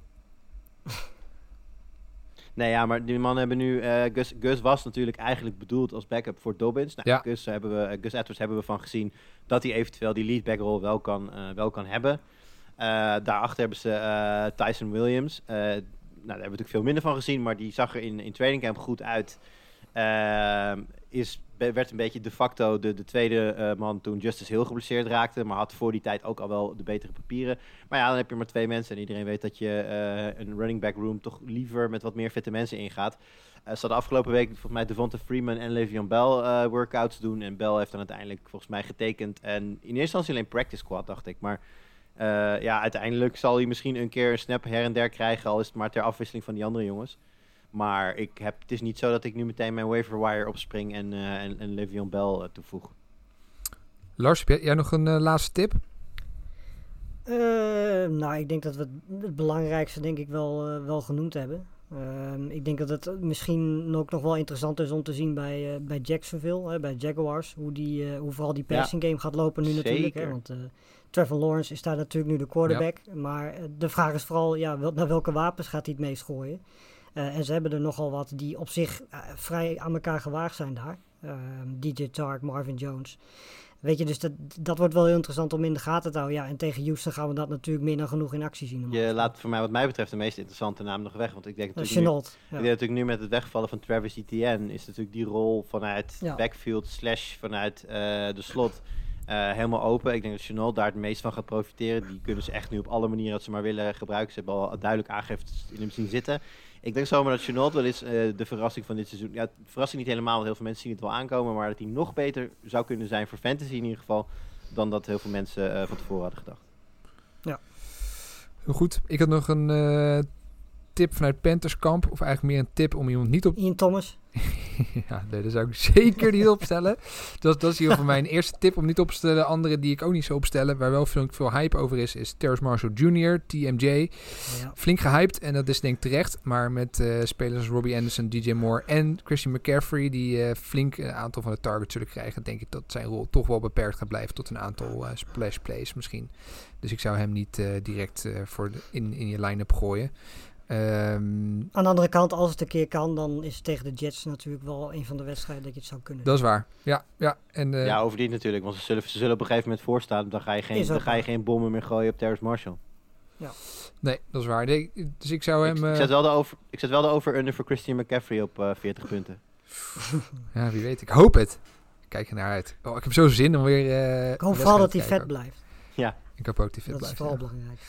Nee, ja, maar die mannen hebben nu... eh, Gus, Gus was natuurlijk eigenlijk bedoeld als backup voor Dobbins. Nou, Ja. Gus, hebben we, Gus Edwards hebben we van gezien dat hij eventueel die lead backrol wel kan, eh, wel kan hebben. Eh, daarachter hebben ze eh, Tyson Williams. Nou, daar hebben we natuurlijk veel minder van gezien, maar die zag er in, in training camp goed uit. Ehm, is, werd een beetje de facto de, de tweede eh, man toen Justice heel geblesseerd raakte, maar had voor die tijd ook al wel de betere papieren. Maar ja, dan heb je maar twee mensen en iedereen weet dat je eh, een running back room toch liever met wat meer fitte mensen ingaat. Eh ze hadden afgelopen week volgens mij Devonta Freeman en Le'Veon Bell workouts doen. En Bell heeft dan uiteindelijk volgens mij getekend. En in eerste instantie alleen practice squad, dacht ik. Maar eh, ja, uiteindelijk zal hij misschien een keer een snap her en der krijgen. Al is het maar ter afwisseling van die andere jongens. Maar ik heb, het is niet zo dat ik nu meteen mijn waiver wire opspring en, eh en, en Le'Veon Bell eh, toevoeg. Lars, heb jij, nog een laatste tip? Eh, nou, ik denk dat we het, het belangrijkste denk ik wel, wel genoemd hebben. Ehm, ik denk dat het misschien ook nog wel interessant is om te zien bij, bij Jacksonville, hè, bij Jaguars, hoe, die, eh, hoe vooral die Ja. passing game gaat lopen nu natuurlijk. Hè, want eh, Trevor Lawrence is daar natuurlijk nu de quarterback. Maar eh, de vraag is vooral, ja, wel, naar welke wapens gaat hij het meest gooien? Eh, en ze hebben er nogal wat die op zich eh, vrij aan elkaar gewaagd zijn daar. Ehm, DJ Tark, Marvin Jones. Weet je, dus dat, dat wordt wel heel interessant om in de gaten te houden. Ja, en tegen Houston gaan we dat natuurlijk meer dan genoeg in actie zien. Je laat voor mij wat mij betreft de meest interessante naam nog weg. Want ik denk natuurlijk, nu, ik denk natuurlijk nu met het wegvallen van Travis Etienne... is natuurlijk die rol vanuit Ja. backfield slash vanuit de slot eh, helemaal open. Ik denk dat Chenault daar het meest van gaat profiteren. Die kunnen ze echt nu op alle manieren dat ze maar willen gebruiken. Ze hebben al duidelijk aangegeven in hem zien zitten. Ik denk zomaar dat Chenault wel eens eh, de verrassing van dit seizoen... Ja, verrassing niet helemaal, want heel veel mensen zien het wel aankomen... maar dat hij nog beter zou kunnen zijn voor fantasy in ieder geval... dan dat heel veel mensen eh, van tevoren hadden gedacht. Heel goed. Ik had nog een eh, tip vanuit Panthers kamp. Of eigenlijk meer een tip om iemand niet op... Ian Thomas. ja, nee, dat zou ik zeker niet opstellen. Dat, dat is hier voor mijn eerste tip om niet op te stellen. Andere die ik ook niet zou opstellen, waar wel veel, veel hype over is, is Terrace Marshall Jr., TMJ. Ja. Flink gehyped en dat is denk ik terecht. Maar met eh, spelers als Robbie Anderson, DJ Moore en Christian McCaffrey, die eh, flink een aantal van de targets zullen krijgen, denk ik dat zijn rol toch wel beperkt gaat blijven tot een aantal eh, splash plays misschien. Dus ik zou hem niet direct voor de- in, in je line-up gooien. Ehm, Aan de andere kant, als het een keer kan, dan is het tegen de Jets natuurlijk wel een van de wedstrijden dat je het zou kunnen dat is waar. Ja, ja. En, eh, ja, over die natuurlijk, want ze zullen, ze zullen op een gegeven moment voorstaan. Dan ga je geen, dan ga je geen bommen meer gooien op Terrace Marshall. Nee, dat is waar. Nee, dus ik zou Ik, hem... ik eh, zet wel de over, ik zet wel de over-under voor Christian McCaffrey op eh 40 punten. Ja, wie weet. Ik hoop het. Ik kijk er naar uit. Oh, ik heb zo zin om weer... eh, Ik hoop vooral dat hij vet blijft. ook. Ik hoop ook dat hij vet Dat is blijft. vooral ja. belangrijk.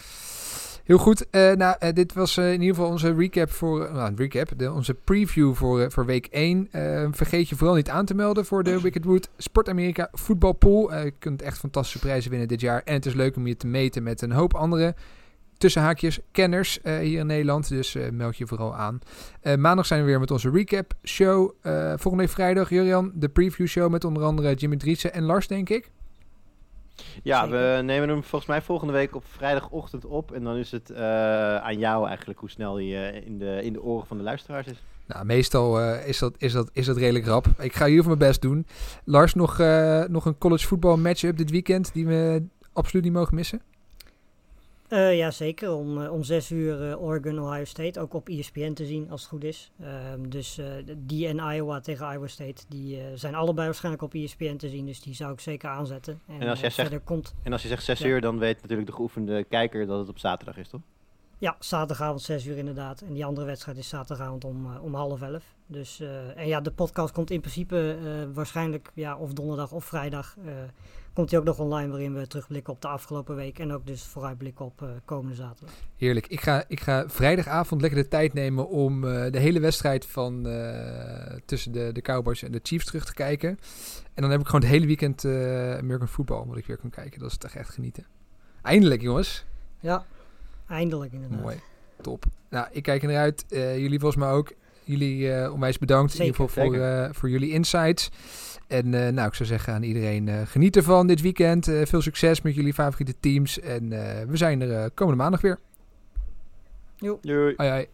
Heel goed. eh, nou, eh, dit was eh, in ieder geval onze recap voor... nou, een recap. De, onze preview voor, voor week 1. Eh, vergeet je vooral niet aan te melden voor de Wicked Wood Sport Amerika voetbalpool. Je kunt echt fantastische prijzen winnen dit jaar. En het is leuk om je te meten met een hoop andere tussenhaakjes kenners eh, hier in Nederland. Dus meld je vooral aan. Maandag zijn we weer met onze recap show. Volgende week vrijdag, Jurian, de preview show met onder andere Jimmy Driessen en Lars, denk ik. Ja, Zeker. we nemen hem volgens mij volgende week op vrijdagochtend op. En dan is het eh, aan jou eigenlijk hoe snel hij eh, in, de, in de oren van de luisteraars is. Nou, meestal eh, is, dat, is, dat, is dat redelijk rap. Ik ga hier van mijn best doen. Lars, nog, eh, nog een college voetbal matchup dit weekend die we absoluut niet mogen missen? Eh, ja, zeker. Om, eh, om zes uur eh, Oregon, Ohio State. Ook op ESPN te zien, als het goed is. Ehm, dus die en Iowa tegen Iowa State, die zijn allebei waarschijnlijk op ESPN te zien. Dus die zou ik zeker aanzetten. En, En als jij zegt- komt, En als je zegt 6 Ja. uur, dan weet natuurlijk de geoefende kijker dat het op zaterdag is, toch? Ja, zaterdagavond zes uur inderdaad. En die andere wedstrijd is zaterdagavond om, eh, om half elf. Dus, eh, en ja, de podcast komt in principe eh, waarschijnlijk ja, of donderdag of vrijdag. komt hij ook nog online waarin we terugblikken op de afgelopen week. En ook dus vooruitblikken op komende zaterdag. Heerlijk. Ik ga, ik ga vrijdagavond lekker de tijd nemen om de hele wedstrijd van tussen de, de Cowboys en de Chiefs terug te kijken. En dan heb ik gewoon het hele weekend American Football wat ik weer kan kijken. Dat is toch echt genieten. Eindelijk, jongens. Ja, eindelijk inderdaad. Mooi. Top. Nou, ik kijk er naar uit. Eh, jullie volgens mij ook. Jullie eh, onwijs bedankt in ieder geval voor, eh, voor jullie insights. En eh, nou, ik zou zeggen aan iedereen eh, geniet ervan dit weekend. Eh, veel succes met jullie favoriete teams. En eh, we zijn er eh, komende maandag weer. Doei. Hoi hoi.